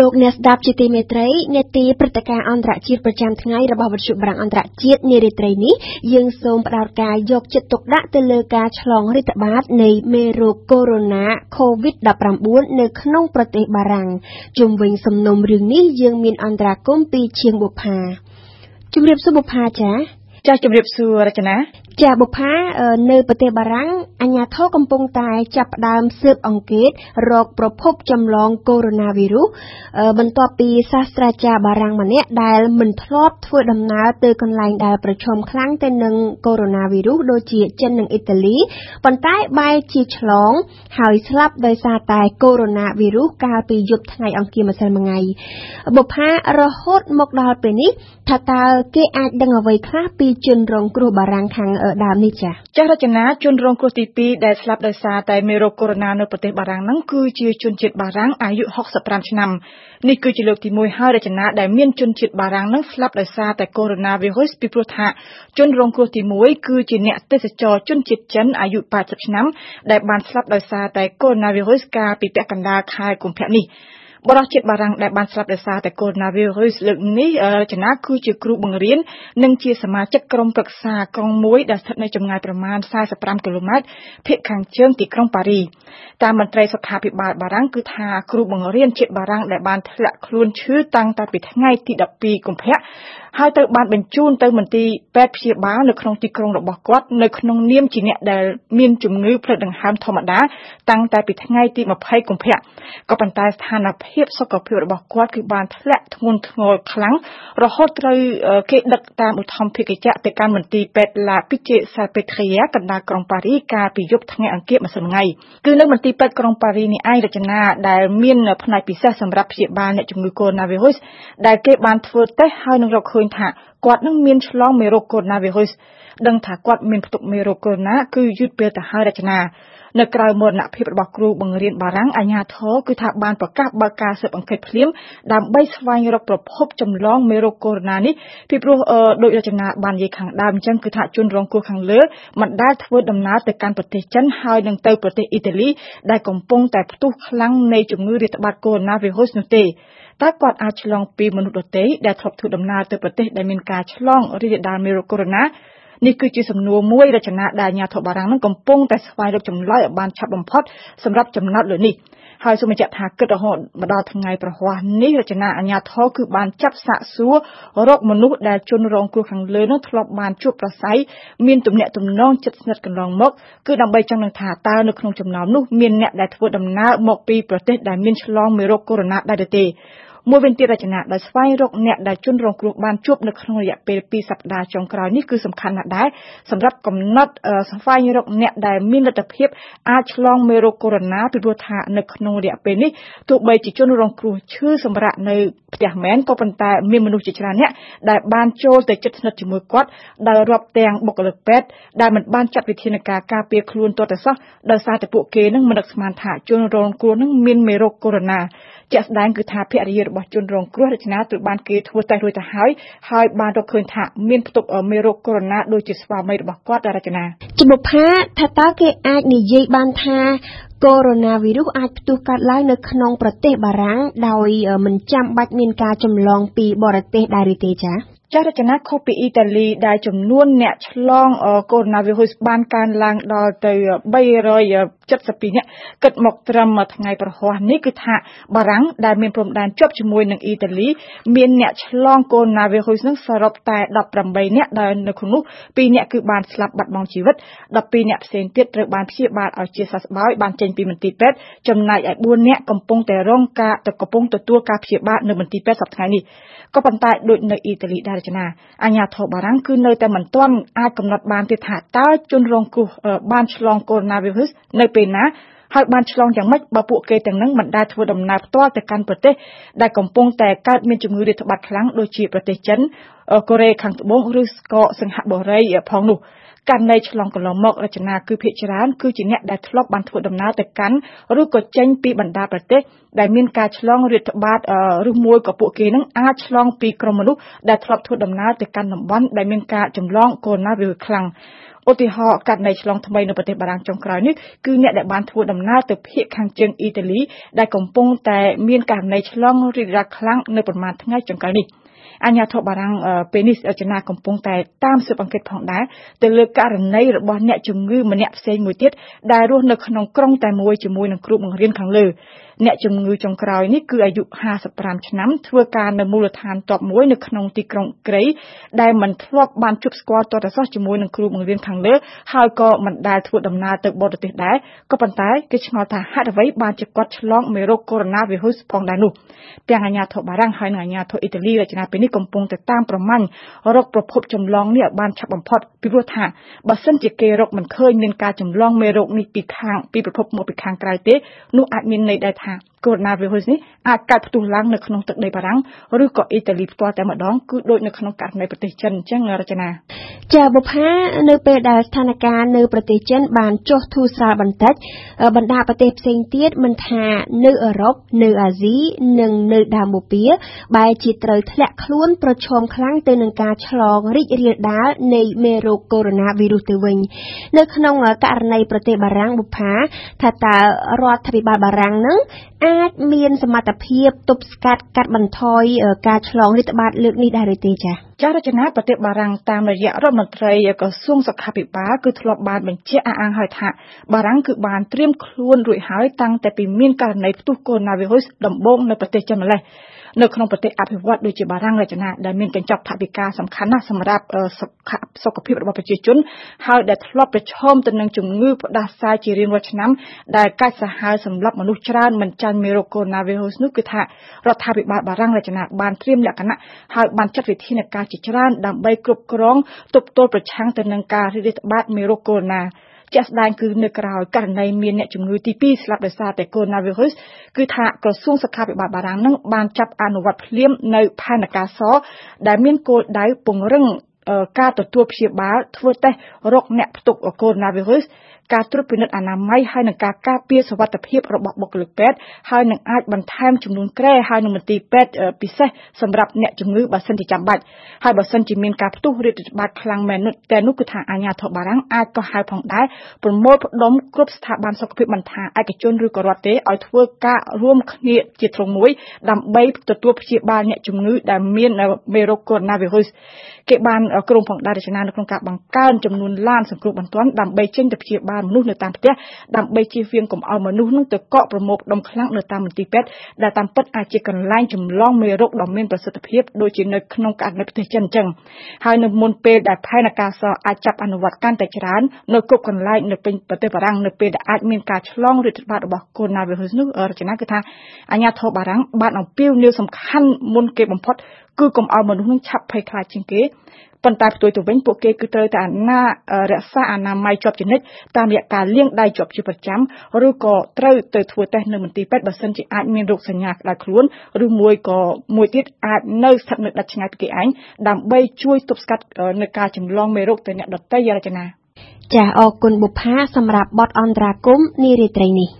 លោកអ្នកស្ដាប់ជាទីមេត្រីនេតិព្រឹត្តិការណ៍អន្តរជាតិប្រចាំថ្ងៃរបស់វិទ្យុបារាំងអន្តរជាតិនារាត្រីនេះយើងសូមផ្ដោតការយកចិត្តទុកដាក់ទៅលើការឆ្លងរាតត្បាតនៃមេរោគកូវីដ -19 COVID-19 នៅក្នុងប្រទេសបារាំងជុំវិញសំណុំរឿងនេះយើងមានអន្តរាគមពីជាងបុផាជំរាបសួរបុផាចាចាជំរាបសួររចនា ចាបុផានៅប្រទេសបារាំងអាញាធរកំពុងតែចាប់ផ្ដើមស៊ើបអង្កេតរកប្រភពចម្លងកូវីដ -19 បន្ទាប់ពីសាស្ត្រាចារ្យបារាំងម្នាក់ដែលមិនធ្លាប់ធ្វើដំណើរទៅកន្លែងដែលប្រឈមខ្លាំងទៅនឹងកូវីដ -19 ដូចជាចិននិងអ៊ីតាលីប៉ុន្តែបែរជាឆ្លង ហើយស្លាប់ដោយសារតែកូវីដ -19 កាលពីយប់ថ្ងៃអង្គារម្សិលមិញបុផារហូតមកដល់ពេលនេះថាតើគេអាចដឹងអ្វីខ្លះពីជនរងគ្រោះបារាំងខាងដើមនេះចា៎ចាស់រចនាជនរងគ្រោះទី2ដែលស្លាប់ដោយសារតែមេរោគកូវីដ -19 នៅប្រទេសបារាំងហ្នឹងគឺជាជនជាតិបារាំងអាយុ65ឆ្នាំនេះគឺជាលើកទី1ហើយរចនាដែលមានជនជាតិបារាំងហ្នឹងស្លាប់ដោយសារតែកូវីដ -19 ពីព្រោះថាជនរងគ្រោះទី1គឺជាអ្នកទេសចរជនជាតិចិនអាយុ80ឆ្នាំដែលបានស្លាប់ដោយសារតែកូវីដ -19 កាលពីពាក់កណ្ដាលខែកុម្ភៈនេះ បរិសុទ្ធជាតិបារាំងដែលបានស្លាប់ដោយសារតែកូវីដ -19 លើកនេះរចនាគឺជាគ្រូបង្រៀននិងជាសមាជិកក្រុមប្រឹក្សាក្រុងមួយដែលស្ថិតនៅចម្ងាយប្រមាណ45គីឡូម៉ែត្រភាគខាងជើងទីក្រុងប៉ារីតាមមន្ត្រីសុខាភិបាលបារាំងគឺថាគ្រូបង្រៀនជាតិបារាំងដែលបានធ្លាក់ខ្លួនឈឺតាំងតែពីថ្ងៃទី12កុម្ភៈហើយទៅបានបញ្ជូនទៅមន្ទីរពេទ្យព្យាបាលនៅក្នុងទីក្រុងរបស់គាត់នៅក្នុងនាមជាអ្នកដែលមានជំងឺផ្លិតដង្ហើមធម្មតាតាំងតែពីថ្ងៃទី20កុម្ភៈក៏ប៉ុន្តែស្ថានភាពសុខភាពរបស់គាត់គឺបានធ្លាក់ធ្ងន់ធ្ងរខ្លាំងរហូតត្រូវគេដឹកតាមឧទ្ធម្ភាគចក្រទៅកាន់មន្ទីរពេទ្យ La Piche Salpêtrière កណ្ដាលក្រុងប៉ារីកាលពីយប់ថ្ងៃអង្គារម្សិលមិញគឺនៅមន្ទីរពេទ្យក្រុងប៉ារីនេះឯងរចនាដែលមានផ្នែកពិសេសសម្រាប់ព្យាបាលអ្នកជំងឺកូវីដ -19 ដែលគេបានធ្វើតេស្តហើយនឹងរកឃើញថាគាត់នឹងមានឆ្លងមេរោគកូវីដ -19 ដឹងថាគាត់មានផ្ទុកមេរោគកូវីដ -19 គឺយឺតពេលទៅហើយរចនា នៅក្រៅមរណភាពរបស់គ្រូបង្រៀនបារាំងអាញាធរគឺថាបានប្រកាសបើកការស៊ើបអង្កេតភ្លាមដើម្បីស្វែងរកប្រភពចម្លងមេរោគកូវីដ -19 នេះពីព្រោះដោយរចនាបាននិយាយខាងដើមអញ្ចឹងគឺថាជនរងគ្រោះខាងលើមិនដែលធ្វើដំណើរទៅកាន់ប្រទេសចិនហើយនឹងទៅប្រទេសអ៊ីតាលីដែលកំពុងតែផ្ទុះខ្លាំងនៃជំងឺរាតត្បាតកូវីដ -19 នោះទេតើគាត់អាចឆ្លងពីមនុស្សដទៃដែលធ្លាប់ធ្វើដំណើរទៅប្រទេសដែលមានការឆ្លងរីករាលដាលមេរោគកូវីដ -19 នេះគឺជាសំណួរមួយរចនាដែលអាញាធរបារាំងនឹងកំពុងតែស្វែងរកចម្លើយឲ្យបានឆាប់បំផុតសម្រាប់ចំណោទលើនេះហើយសូមបញ្ជាក់ថាគិតរហូតមកដល់ថ្ងៃប្រហ័សនេះរចនាអាញាធរគឺបានចាប់សាកសួររកមនុស្សដែលជនរងគ្រោះខាងលើនោះធ្លាប់បានជួបប្រស័យមានទំនាក់ទំនងជិតស្និទ្ធកន្លងមកគឺដើម្បីចង់នឹងថាតើនៅក្នុងចំណោមនោះមានអ្នកដែលធ្វើដំណើរមកពីប្រទេសដែលមានឆ្លងមេរោគកូវីដ -19 ដែរឬទេ មួយវិញទៀតរចនាដោយស្វែងរកអ្នកដែលជនរងគ្រោះបានជួបនៅក្នុងរយៈពេល2សប្តាហ៍ចុងក្រោយនេះគឺសំខាន់ណាស់ដែរសម្រាប់កំណត់ស្វែងរកអ្នកដែលមានលទ្ធភាពអាចឆ្លងមេរោគកូវីដ -19 ពីព្រោះថានៅក្នុងរយៈពេលនេះទោះបីជាជនរងគ្រោះឈឺសម្រាប់នៅផ្ទះមែនក៏ប៉ុន្តែមានមនុស្សជាច្រើនអ្នកដែលបានចូលទៅជិតស្និទ្ធជាមួយគាត់ដោយរាប់ទាំងបុគ្គលិកពេទ្យដែលមិនបានចាត់វិធានការការពារខ្លួនទាល់តែសោះដោយសារតែពួកគេនឹងមិននឹកស្មានថាជនរងគ្រោះនឹងមានមេរោគកូវីដ -19 ជាក់ស្ដែងគឺថាភរិយារបស់ជនរងគ្រោះរចនាត្រូវបានគេធ្វើតេស្តរួចទៅហើយហើយបានរកឃើញថាមានផ្ទុកមេរោគកូវីដ -19 ដូចជាស្វាមីរបស់គាត់រចនាជំបុផាថាតើគេអាចនិយាយបានថាកូវីដ -19 អាចផ្ទុះកើតឡើងនៅក្នុងប្រទេសបារាំងដោយមិនចាំបាច់មានការចម្លងពីបរទេសដែរឬទេចា៎ ចាស់រចនាខុសពីអ៊ីតាលីដែលចំនួនអ្នកឆ្លងកូវីដ -19 បានកើនឡើងដល់ទៅ372នាក់គិតមកត្រឹមថ្ងៃប្រហ័សនេះគឺថាបារាំងដែលមានព្រំដែនជាប់ជាមួយនឹងអ៊ីតាលីមានអ្នកឆ្លងកូវីដ -19 នឹងសរុបតែ18នាក់ដែលនៅក្នុងនោះ2នាក់គឺបានស្លាប់បាត់បង់ជីវិត12នាក់ផ្សេងទៀតត្រូវបានព្យាបាលឲ្យជាសះស្បើយបានចេញពីមន្ទីរពេទ្យចំណែកឯ4នាក់កំពុងតែរងការកំពុងទទួលការព្យាបាលនៅមន្ទីរពេទ្យសប្តាហ៍នេះក៏ប៉ុន្តែដូចនៅអ៊ីតាលីដែររចនាអាញាធរបារាំងគឺនៅតែមិនទាន់អាចកំណត់បានទៀតថាតើជនរងគ្រោះបានឆ្លងកូវីដ -19 នៅពេលណា ហើយបានឆ្លងយ៉ាងម៉េចបើពួកគេទាំងនឹងមិនដែលធ្វើដំណើរផ្ទាល់ទៅកាន់ប្រទេសដែលកំពុងតែកើតមានជំងឺរាតត្បាតខ្លាំងដូចជាប្រទេសចិនកូរ៉េខាងត្បូងឬក៏សិង្ហបុរីផងនោះករណីឆ្លងកន្លងមករចនាគឺភាគច្រើនគឺជាអ្នកដែលធ្លាប់បានធ្វើដំណើរទៅកាន់ឬក៏ចេញពីបណ្ដាប្រទេសដែលមានការឆ្លងរាតត្បាតឬមួយក៏ពួកគេនឹងអាចឆ្លងពីក្រុមមនុស្សដែលធ្លាប់ធ្វើដំណើរទៅកាន់តំបន់ដែលមានការចម្លងកូវីដ -19 ខ្លាំង ឧទាហរណ៍ករណីឆ្លងថ្មីនៅប្រទេសបារាំងចុងក្រោយនេះគឺអ្នកដែលបានធ្វើដំណើរទៅភូមិខាងជើងអ៊ីតាលីដែលកំពុងតែមានករណីឆ្លងរីករាលដាលខ្លាំងនៅប្រមាណថ្ងៃចុងក្រោយនេះ។អាញាធរបារាំងពេលនេះរចនាកំពុងតែតាមស៊ើបអង្កេតផងដែរទៅលើករណីរបស់អ្នកជំងឺម្នាក់ផ្សេងមួយទៀតដែលរស់នៅក្នុងក្រុងតែមួយជាមួយនឹងគ្រូបង្រៀនខាងលើ អ្នកជំងឺចុងក្រោយនេះគឺអាយុ55ឆ្នាំធ្វើការនៅមូលដ្ឋានតបមួយនៅក្នុងទីក្រុងក្រៃដែលមិនធ្លាប់បានជួបស្គាល់ទាល់តែសោះជាមួយនឹងគ្រូបង្រៀនខាងលើហើយក៏មិនដែលធ្វើដំណើរទៅបរទេសដែរក៏ប៉ុន្តែគេឆ្ងល់ថាហេតុអ្វីបានជាគាត់ឆ្លងមេរោគកូវីដ -19 ផងដែរនោះទាំងអាញាធរបារាំងហើយនិងអាញាធរអ៊ីតាលីរចនាពេលនេះកំពុងតែតាមប្រម៉ាញ់រកប្រភពចម្លងនេះឲ្យបានឆាប់បំផុតពីព្រោះថាបើសិនជាគេរកមិនឃើញមានការចម្លងមេរោគនេះពីខាងពីប្រភពមកពីខាងក្រៅទេនោះអាចមានន័យដែរថាកូវីដ -19 នេះអាចកើតផ្ទុះឡើងនៅក្នុងទឹកដីបារាំងឬក៏អ៊ីតាលីផ្ទាល់តែម្ដងគឺដូចនៅក្នុងករណីប្រទេសចិនអញ្ចឹងរចនា ចាបុផានៅពេលដែលស្ថានភាពនៅប្រទេសចិនបានចុះធូរស្រាលបន្តិចបណ្ដាប្រទេសផ្សេងទៀតមិនថានៅអឺរ៉ុបនៅអាស៊ីនិងនៅដើមបូព៌ាបែរជាត្រូវធ្លាក់ខ្លួនប្រឈមខ្លាំងទៅនឹងការឆ្លងរីករាលដាលនៃមេរោគកូវីដ -19 ទៅវិញនៅក្នុងករណីប្រទេសបារាំងបុផាថាតើរដ្ឋាភិបាលបារាំងនឹង អាចមានសមត្ថភាពទប់ស្កាត់កាត់បន្ថយការឆ្លងរាតត្បាតលើកនេះដែរឬទេចា៎ចាររចនាប្រទេសបារាំងតាមរយៈរដ្ឋមន្ត្រីក្រសួងសុខាភិបាលគឺធ្លាប់បានបញ្ជាក់អះអាងហើយថាបារាំងគឺបានត្រៀមខ្លួនរួចហើយតាំងតែពីមានករណីផ្ទុះកូវីដ -19 ដំបូងនៅប្រទេសចិនម្លេះ នៅក្នុងប្រទេសអភិវឌ្ឍដូចជាបារាំងរចនាដែលមានកញ្ចប់ថវិកាសំខាន់ណាស់សម្រាប់សុខភាពរបស់ប្រជាជន ហើយដែលធ្លាប់ប្រឈមទៅនឹងជំងឺផ្ដាសាយជារៀងរាល់ឆ្នាំដែលកាចសាហាវសម្រាប់មនុស្សច្រើនមិនចាញ់មេរោគកូវីដ -19 នោះគឺថារដ្ឋាភិបាលបារាំងរចនាបានត្រៀមលក្ខណៈហើយបានចាត់វិធានការជាច្រើនដើម្បីគ្រប់គ្រងទប់ទល់ប្រឆាំងទៅនឹងការរីករាលដាលមេរោគកូវីដ -19 ជាក់ស្ដែងគឺនៅក្រៅករណីមានអ្នកជំងឺទី2ស្លាប់ដោយសារតែកូវីដ -19 គឺថាក្រសួងសុខាភិបាលបារាំងនឹងបានចាប់អនុវត្តភ្លាមនៅផែនការសដែលមានគោលដៅពង្រឹង ការទទួលព្យាបាលធ្វើតេស្តរកអ្នកផ្ទុកកូវីដ -19 ការត្រួតពិនិត្យអនាម័យហើយនឹងការការពារសុវត្ថិភាពរបស់បុគ្គលិកពេទ្យហើយនឹងអាចបន្ថែមចំនួនគ្រែហើយនឹងមន្ទីរពេទ្យពិសេសសម្រាប់អ្នកជំងឺបើសិនជាចាំបាច់ហើយបើសិនជាមានការផ្ទុះរាតត្បាតខ្លាំងមែននោះតែនោះគឺថាអាជ្ញាធរបារាំងអាចក៏ហៅផងដែរប្រមូលផ្ដុំគ្រប់ស្ថាប័នសុខភាពមិនថាឯកជនឬក៏រដ្ឋទេឲ្យធ្វើការរួមគ្នាជាទ្រង់មួយដើម្បីទទួលព្យាបាលអ្នកជំងឺដែលមានមេរោគកូវីដ -19 គេបានក្រុមផងដែររចនានៅក្នុងការបង្កើនចំនួនឡានសង្គ្រោះបន្ទាន់ដើម្បីចេញទៅព្យាបាលមនុស្សនៅតាមផ្ទះដើម្បីជៀសវាងកុំឲ្យមនុស្សនឹងទៅកកប្រមូលផ្ដុំខ្លាំងនៅតាមមន្ទីរពេទ្យដែលតាមពិតអាចជាកន្លែងចម្លងមេរោគដ៏មានប្រសិទ្ធភាពដូចជានៅក្នុងករណីប្រទេសចិនអញ្ចឹងហើយនៅមុនពេលដែលផែនការសអាចចាប់អនុវត្តកាន់តែច្រើននៅគ្រប់កន្លែងនៅពេញប្រទេសបារាំងនៅពេលដែលអាចមានការឆ្លងរាតត្បាតរបស់កូវីដ -19 នោះរចនាគឺថាអាញាធរបារាំងបានអំពាវនាវសំខាន់មុនគេបំផុត គឺកុំឲ្យមនុស្សនឹងឆាប់ភ័យខ្លាចជាងគេប៉ុន្តែផ្ទុយទៅវិញពួកគេគឺត្រូវតែណារក្សាអនាម័យជាប់ជានិច្ចតាមរយៈការលាងដៃជាប់ជាប្រចាំឬក៏ត្រូវទៅធ្វើតេស្តនៅមន្ទីរពេទ្យបើសិនជាអាចមានរោគសញ្ញាក្តៅខ្លួនឬមួយក៏មួយទៀតអាចនៅស្ថិតនៅដាច់ឆ្ងាយពីគេឯងដើម្បីជួយទប់ស្កាត់នៅការចម្លងមេរោគទៅអ្នកដទៃរចនាចាអរគុណបុប្ផាសម្រាប់បទអន្តរាគមនារាត្រីនេះ